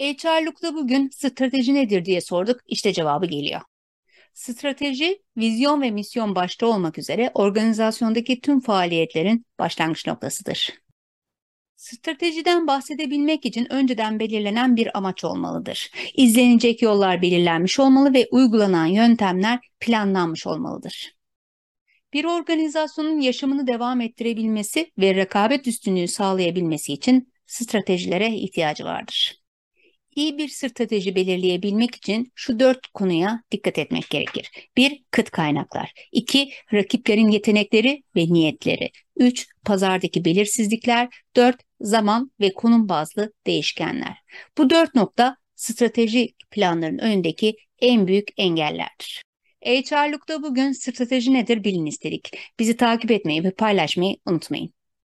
HR'lukta bugün strateji nedir diye sorduk. İşte cevabı geliyor. Strateji, vizyon ve misyon başta olmak üzere organizasyondaki tüm faaliyetlerin başlangıç noktasıdır. Stratejiden bahsedebilmek için önceden belirlenen bir amaç olmalıdır. İzlenecek yollar belirlenmiş olmalı ve uygulanan yöntemler planlanmış olmalıdır. Bir organizasyonun yaşamını devam ettirebilmesi ve rekabet üstünlüğü sağlayabilmesi için stratejilere ihtiyacı vardır. İyi bir strateji belirleyebilmek için şu dört konuya dikkat etmek gerekir. 1. Kıt kaynaklar. 2. Rakiplerin yetenekleri ve niyetleri. 3. Pazardaki belirsizlikler. 4. Zaman ve konum bazlı değişkenler. Bu dört nokta strateji planların önündeki en büyük engellerdir. HR'lukta bugün strateji nedir bilin istedik. Bizi takip etmeyi ve paylaşmayı unutmayın.